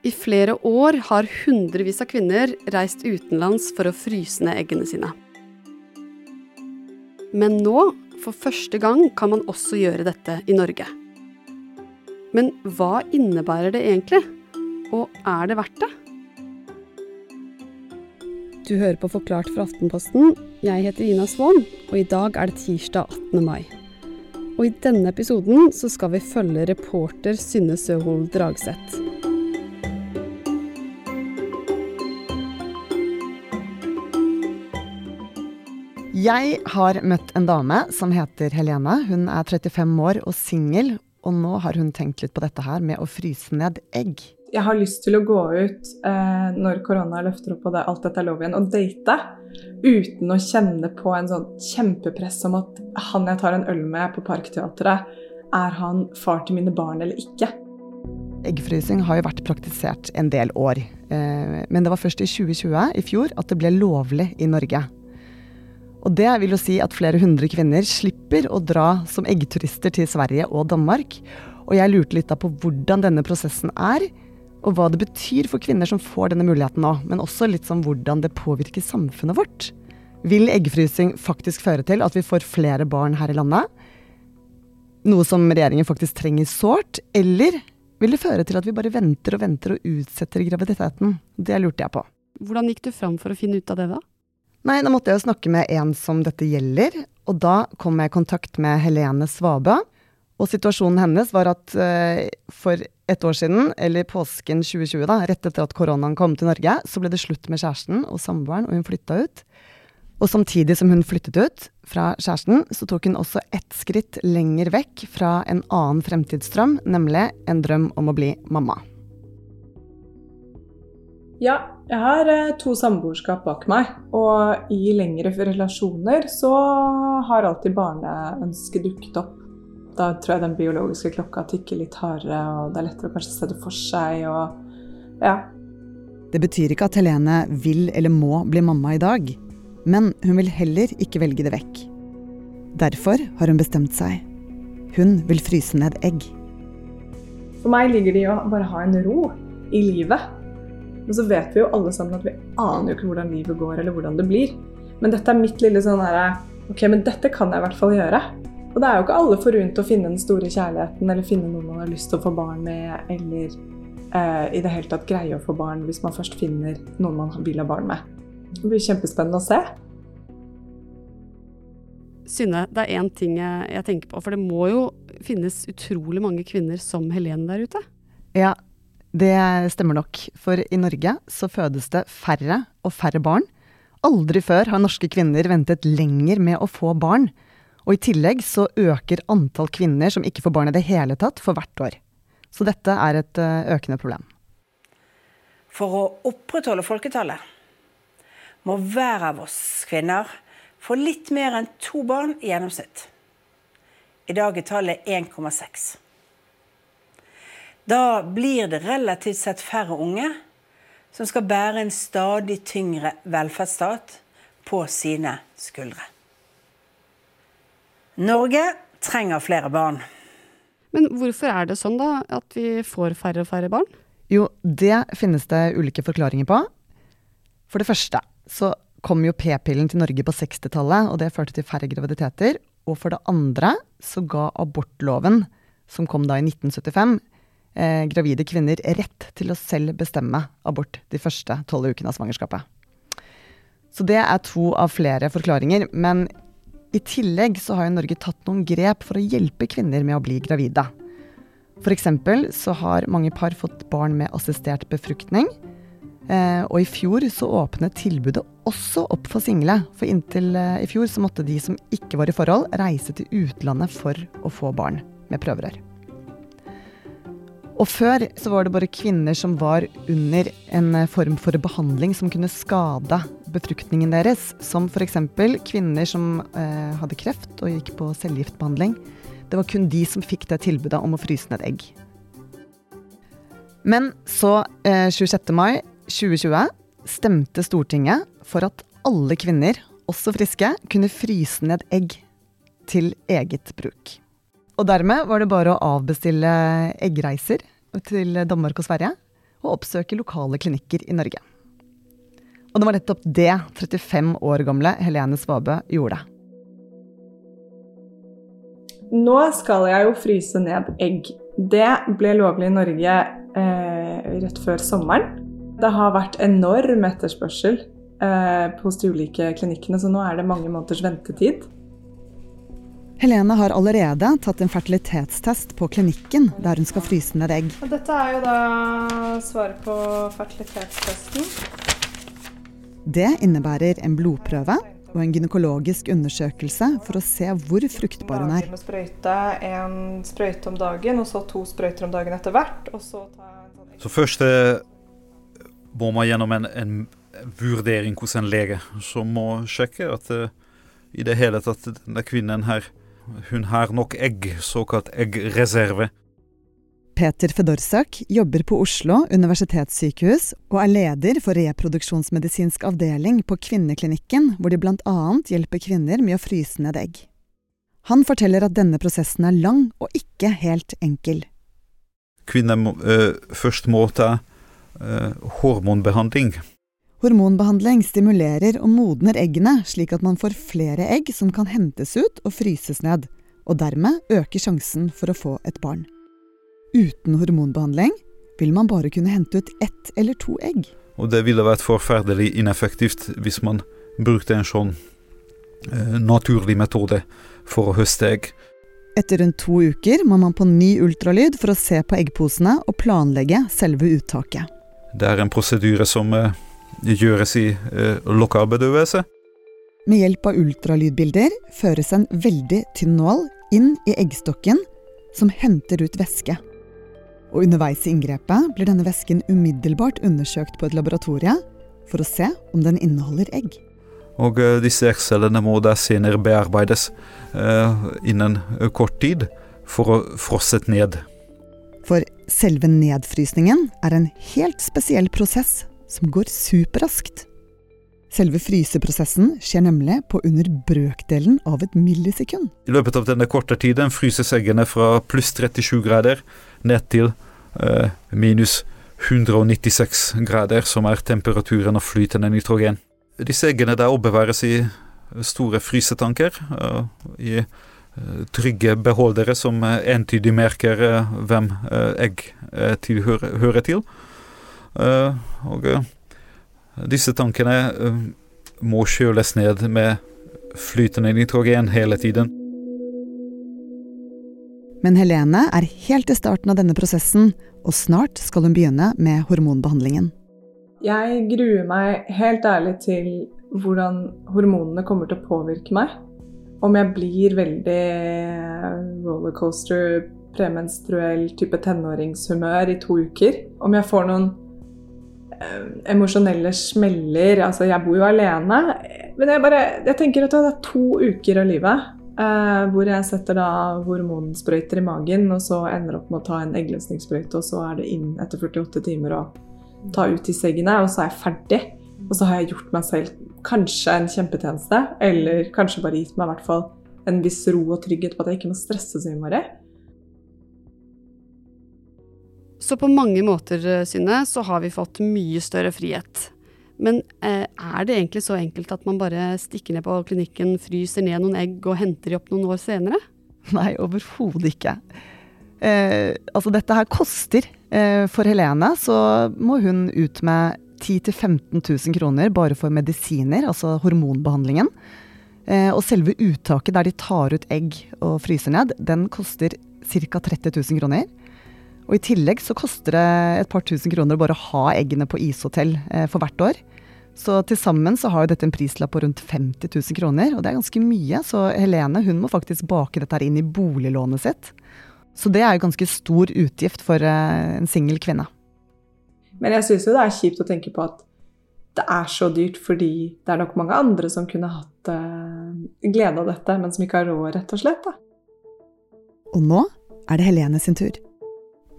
I flere år har hundrevis av kvinner reist utenlands for å fryse ned eggene sine. Men nå, for første gang, kan man også gjøre dette i Norge. Men hva innebærer det egentlig? Og er det verdt det? Du hører på Forklart fra Aftenposten. Jeg heter Ina Svaan, og i dag er det tirsdag 18. mai. Og i denne episoden så skal vi følge reporter Synne Søhol Dragseth. Jeg har møtt en dame som heter Helene. Hun er 35 år og singel, og nå har hun tenkt litt på dette her med å fryse ned egg. Jeg har lyst til å gå ut eh, når korona løfter opp og det, alt dette er lov igjen, og date uten å kjenne på en sånn kjempepress om at han jeg tar en øl med på Parkteatret, er han far til mine barn eller ikke? Eggfrysing har jo vært praktisert en del år, eh, men det var først i 2020, i fjor, at det ble lovlig i Norge. Og det vil jo si at flere hundre kvinner slipper å dra som eggturister til Sverige og Danmark. Og jeg lurte litt da på hvordan denne prosessen er, og hva det betyr for kvinner som får denne muligheten nå. Men også litt sånn hvordan det påvirker samfunnet vårt. Vil eggfrysing faktisk føre til at vi får flere barn her i landet? Noe som regjeringen faktisk trenger sårt? Eller vil det føre til at vi bare venter og venter og utsetter graviditeten? Det lurte jeg på. Hvordan gikk du fram for å finne ut av det, da? Nei, da måtte jeg jo snakke med en som dette gjelder, og da kom jeg i kontakt med Helene Svabø. Og situasjonen hennes var at uh, for et år siden, eller påsken 2020, da, rett etter at koronaen kom til Norge, så ble det slutt med kjæresten og samboeren, og hun flytta ut. Og samtidig som hun flyttet ut fra kjæresten, så tok hun også ett skritt lenger vekk fra en annen fremtidsdrøm, nemlig en drøm om å bli mamma. Ja, jeg har eh, to samboerskap bak meg. Og i lengre relasjoner så har alltid barneønsket dukket opp. Da tror jeg den biologiske klokka tikker litt hardere, og det er lettere å kanskje se det for seg. og ja. Det betyr ikke at Helene vil eller må bli mamma i dag. Men hun vil heller ikke velge det vekk. Derfor har hun bestemt seg. Hun vil fryse ned egg. For meg ligger det i å bare ha en ro i livet. Men så vet vi jo alle sammen at vi aner jo ikke hvordan livet går eller hvordan det blir. Men dette er mitt lille sånn herre Ok, men dette kan jeg i hvert fall gjøre. Og det er jo ikke alle forunt å finne den store kjærligheten eller finne noen man har lyst til å få barn med, eller eh, i det hele tatt greie å få barn hvis man først finner noen man vil ha barn med. Det blir kjempespennende å se. Synne, det er én ting jeg, jeg tenker på, for det må jo finnes utrolig mange kvinner som Helene der ute? Ja, det stemmer nok, for i Norge så fødes det færre og færre barn. Aldri før har norske kvinner ventet lenger med å få barn. Og i tillegg så øker antall kvinner som ikke får barn i det hele tatt, for hvert år. Så dette er et eh, økende problem. For å opprettholde folketallet må hver av oss kvinner få litt mer enn to barn i gjennomsnitt. I dag er tallet 1,6. Da blir det relativt sett færre unge som skal bære en stadig tyngre velferdsstat på sine skuldre. Norge trenger flere barn. Men hvorfor er det sånn da, at vi får færre og færre barn? Jo, det finnes det ulike forklaringer på. For det første så kom jo p-pillen til Norge på 60-tallet, og det førte til færre graviditeter. Og for det andre så ga abortloven, som kom da i 1975, eh, gravide kvinner rett til å selv bestemme abort de første tolv ukene av svangerskapet. Så det er to av flere forklaringer. Men i tillegg så har jo Norge tatt noen grep for å hjelpe kvinner med å bli gravide. F.eks. så har mange par fått barn med assistert befruktning. Eh, og i fjor så åpnet tilbudet også opp for single. For inntil eh, i fjor så måtte de som ikke var i forhold, reise til utlandet for å få barn med prøverør. Og før så var det bare kvinner som var under en eh, form for behandling som kunne skade befruktningen deres. Som f.eks. kvinner som eh, hadde kreft og gikk på cellegiftbehandling. Det var kun de som fikk det tilbudet om å fryse ned egg. Men så, eh, 26. mai 2020, stemte Stortinget for at alle kvinner, også friske, kunne fryse ned egg til eget bruk. Og dermed var det bare å avbestille eggreiser til Danmark og Sverige. og oppsøke lokale klinikker i Norge. Og det var nettopp det 35 år gamle Helene Svabø gjorde. Nå skal jeg jo fryse ned egg. Det ble lovlig i Norge eh, rett før sommeren. Det har vært enorm etterspørsel eh, hos de ulike klinikkene, så nå er det mange måneders ventetid. Helene har allerede tatt en fertilitetstest på klinikken der hun skal fryse ned egg. Dette er jo da svaret på fertilitetstesten. Det innebærer en blodprøve og en gynekologisk undersøkelse for å se hvor fruktbar hun er. Med sprøyte, en sprøyte om dagen, og så to sprøyter om dagen etter hvert. Og så, ta en sånn Så først eh, må man gjennom en, en vurdering hos en lege, som må sjekke at eh, i det hele tatt denne kvinnen her, hun har nok egg, såkalt eggreserve. Peter Fedorsak jobber på Oslo universitetssykehus og er leder for reproduksjonsmedisinsk avdeling på Kvinneklinikken, hvor de bl.a. hjelper kvinner med å fryse ned egg. Han forteller at denne prosessen er lang og ikke helt enkel. Kvinner må, øh, først må ta øh, hormonbehandling. Hormonbehandling stimulerer og modner eggene, slik at man får flere egg som kan hentes ut og fryses ned, og dermed øker sjansen for å få et barn. Uten hormonbehandling vil man bare kunne hente ut ett eller to egg. Og det ville vært forferdelig ineffektivt hvis man brukte en sånn eh, naturlig metode for å høste egg. Etter rundt to uker må man på ny ultralyd for å se på eggposene og planlegge selve uttaket. Det er en prosedyre som eh, gjøres i eh, lokalbedøvelse. Med hjelp av ultralydbilder føres en veldig tynn nål inn i eggstokken, som henter ut væske. Og underveis i inngrepet blir denne væsken umiddelbart undersøkt på et laboratorie for å se om den inneholder egg. Og eh, disse eggcellene må da senere bearbeides eh, innen eh, kort tid for å frosset ned. For selve nedfrysningen er en helt spesiell prosess som går superraskt. Selve fryseprosessen skjer nemlig på under brøkdelen av et millisekund. I løpet av denne korte tiden fryses eggene fra pluss 37 grader ned til eh, minus 196 grader, som er temperaturen av flytende nitrogen. Disse eggene der oppbevares i store frysetanker, eh, i eh, trygge beholdere som eh, entydig merker hvem egg tilhører, hører til. Eh, og eh, disse tankene eh, må kjøles ned med flytende nitrogen hele tiden. Men Helene er helt i starten av denne prosessen, og snart skal hun begynne med hormonbehandlingen. Jeg gruer meg helt ærlig til hvordan hormonene kommer til å påvirke meg. Om jeg blir veldig rollercoaster, premenstruell type tenåringshumør i to uker. Om jeg får noen eh, emosjonelle smeller. Altså, jeg bor jo alene. Men jeg bare Jeg tenker at det er to uker av livet Eh, hvor jeg setter da hormonsprøyter i magen, og så ender opp med å ta en eggløsningssprøyte, og så er det inn etter 48 timer og ta ut disse eggene, og så er jeg ferdig. Og så har jeg gjort meg selv kanskje en kjempetjeneste, eller kanskje bare gitt meg i hvert fall en viss ro og trygghet på at jeg ikke må stresse så innmari. Så på mange måter, Synne, så har vi fått mye større frihet. Men eh, er det egentlig så enkelt at man bare stikker ned på klinikken, fryser ned noen egg og henter de opp noen år senere? Nei, overhodet ikke. Eh, altså, dette her koster. Eh, for Helene så må hun ut med 10 000-15 000 kroner bare for medisiner, altså hormonbehandlingen. Eh, og selve uttaket der de tar ut egg og fryser ned, den koster ca. 30 000 kroner. Og i tillegg så koster det et par tusen kroner bare å ha eggene på ishotell eh, for hvert år. Så til sammen så har jo dette en prislapp på rundt 50 000 kroner, og det er ganske mye. Så Helene hun må faktisk bake dette her inn i boliglånet sitt. Så det er jo ganske stor utgift for eh, en singel kvinne. Men jeg syns jo det er kjipt å tenke på at det er så dyrt fordi det er nok mange andre som kunne hatt eh, glede av dette, men som ikke har råd, rett og slett. da. Og nå er det Helene sin tur.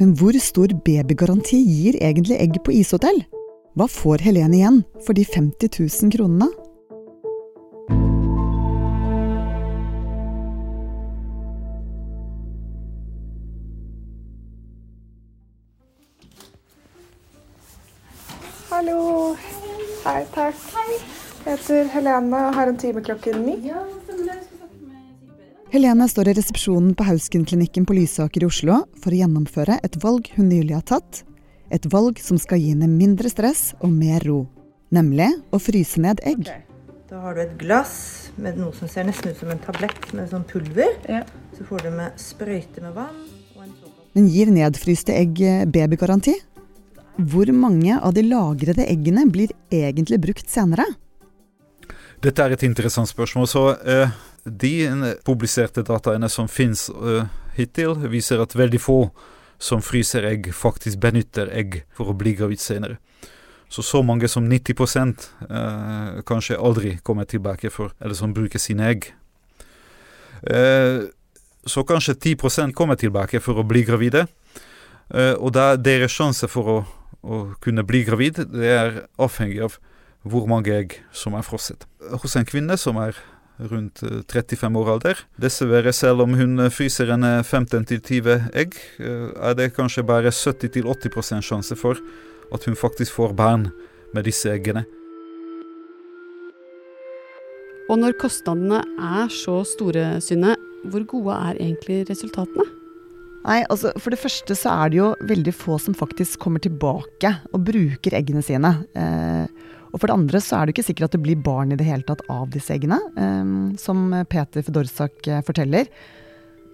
Men hvor stor babygaranti gir egentlig egg på ishotell? Hva får Helene igjen for de 50 000 kronene? Hallo. Hei, takk. Jeg heter Helene og har en time klokken ni. Helene står i resepsjonen på Hausken-klinikken på Lysaker i Oslo for å gjennomføre et valg hun nylig har tatt. Et valg som skal gi henne mindre stress og mer ro. Nemlig å fryse ned egg. Da har du et glass med noe som ser nesten ut som en tablett med sånn pulver. Ja. Så får du med sprøyte med vann. og en såkalt- Men gir nedfryste egg eh, babygaranti? Hvor mange av de lagrede eggene blir egentlig brukt senere? Dette er et interessant spørsmål. Så eh, De eh, publiserte dataene som finnes uh, hittil, viser at veldig få som fryser egg, faktisk benytter egg for å bli gravid senere. Så så mange som 90% eh, kanskje aldri kommer tilbake for, eller som bruker sine egg. Uh, så kanskje 10% kommer tilbake for å bli gravide. Og da deres sjanse for å, å kunne bli gravid, det er avhengig av hvor mange egg som er frosset. Hos en kvinne som er rundt eh, 35 år alder, dessverre selv om hun eh, fryser en eh, 15-20 egg, eh, er det kanskje bare 70-80% sjanse for at hun faktisk får barn med disse eggene. Og når kostnadene er så store, Synne, hvor gode er egentlig resultatene? Nei, altså For det første så er det jo veldig få som faktisk kommer tilbake og bruker eggene sine. Eh, og for det andre så er det ikke sikkert at det blir barn i det hele tatt av disse eggene. Eh, som Peter Fedorsak eh, forteller,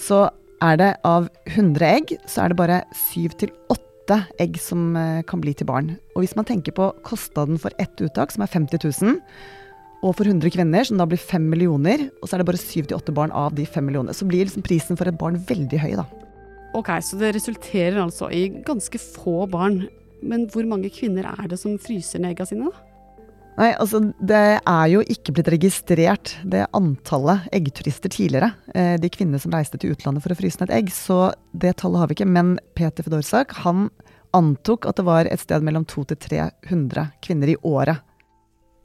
så er det av 100 egg, så er det bare 7-8 egg som eh, kan bli til barn. Og hvis man tenker på kostnaden for ett uttak, som er 50 000, og for 100 kvinner, som da blir 5 millioner, og så er det bare 7-8 barn av de 5 millionene, så blir liksom prisen for et barn veldig høy, da. Ok, så det resulterer altså i ganske få barn. Men hvor mange kvinner er det som fryser ned egga sine, da? Nei, altså det er jo ikke blitt registrert det antallet eggturister tidligere. Eh, de kvinnene som reiste til utlandet for å fryse ned egg. Så det tallet har vi ikke. Men Peter Fedorsak han antok at det var et sted mellom 200 til 300 kvinner i året.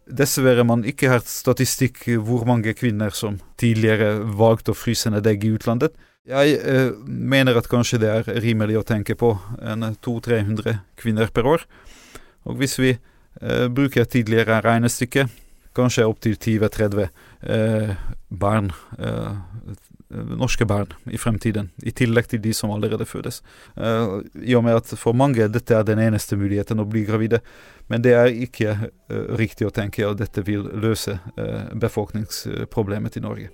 Dessverre man ikke har statistikk hvor mange kvinner som tidligere valgte å fryse ned egg i utlandet. Jeg eh, mener at kanskje det er rimelig å tenke på en 200-300 kvinner per år. Og hvis vi eh, bruker tidligere regnestykke, kanskje opptil 20-30 eh, barn, eh, norske barn i fremtiden, i tillegg til de som allerede fødes. I og med at for mange dette er den eneste muligheten å bli gravide. Men det er ikke riktig å tenke at dette vil løse befolkningsproblemet i Norge.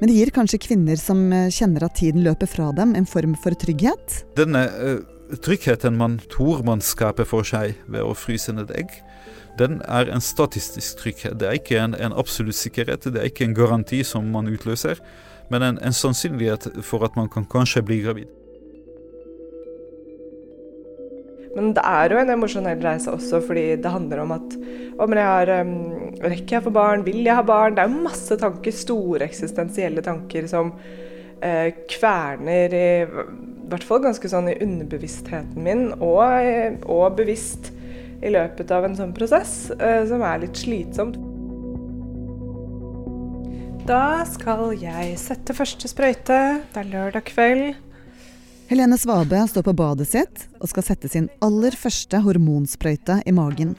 Men det gir kanskje kvinner som kjenner at tiden løper fra dem, en form for trygghet? Denne tryggheten man tror man skaper for seg ved å fryse ned egg, den er en statistisk trygghet. Det er ikke en, en absolutt sikkerhet, det er ikke en garanti som man utløser, men en, en sannsynlighet for at man kan kanskje bli gravid. Men det er jo en emosjonell reise også, fordi det handler om at om jeg har, um, Rekker jeg få barn? Vil jeg ha barn? Det er jo masse tanker, store eksistensielle tanker som uh, kverner i, i hvert fall ganske sånn i underbevisstheten min, og, og bevisst i løpet av en sånn prosess, eh, som er litt slitsomt. Da skal jeg sette første sprøyte. Det er lørdag kveld. Helene Svabe står på badet sitt og skal sette sin aller første hormonsprøyte i magen.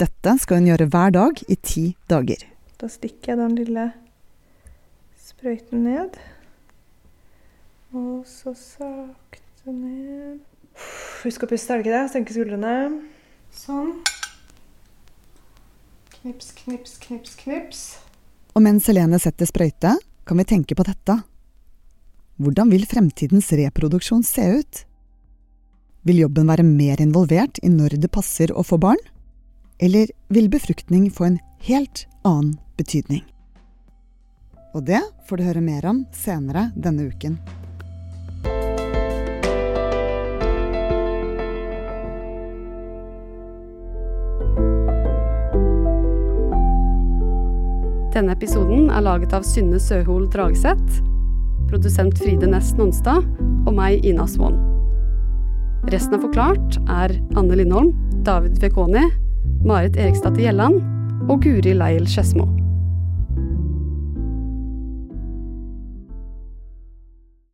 Dette skal hun gjøre hver dag i ti dager. Da stikker jeg den lille sprøyten ned. Og så sakte ned. Husk å puste, er det ikke det? Senke skuldrene. Sånn. Knips, knips, knips, knips. Og mens Helene setter sprøyte, kan vi tenke på dette. Hvordan vil fremtidens reproduksjon se ut? Vil jobben være mer involvert i når det passer å få barn? Eller vil befruktning få en helt annen betydning? Og det får du høre mer om senere denne uken. Denne episoden er laget av Synne Søhol Dragseth, produsent Fride Næss Nonstad og meg, Ina Swann. Resten av Forklart er Anne Lindholm, David Vekoni, Marit Eriksdatter Gjelland og Guri Leil Skedsmo.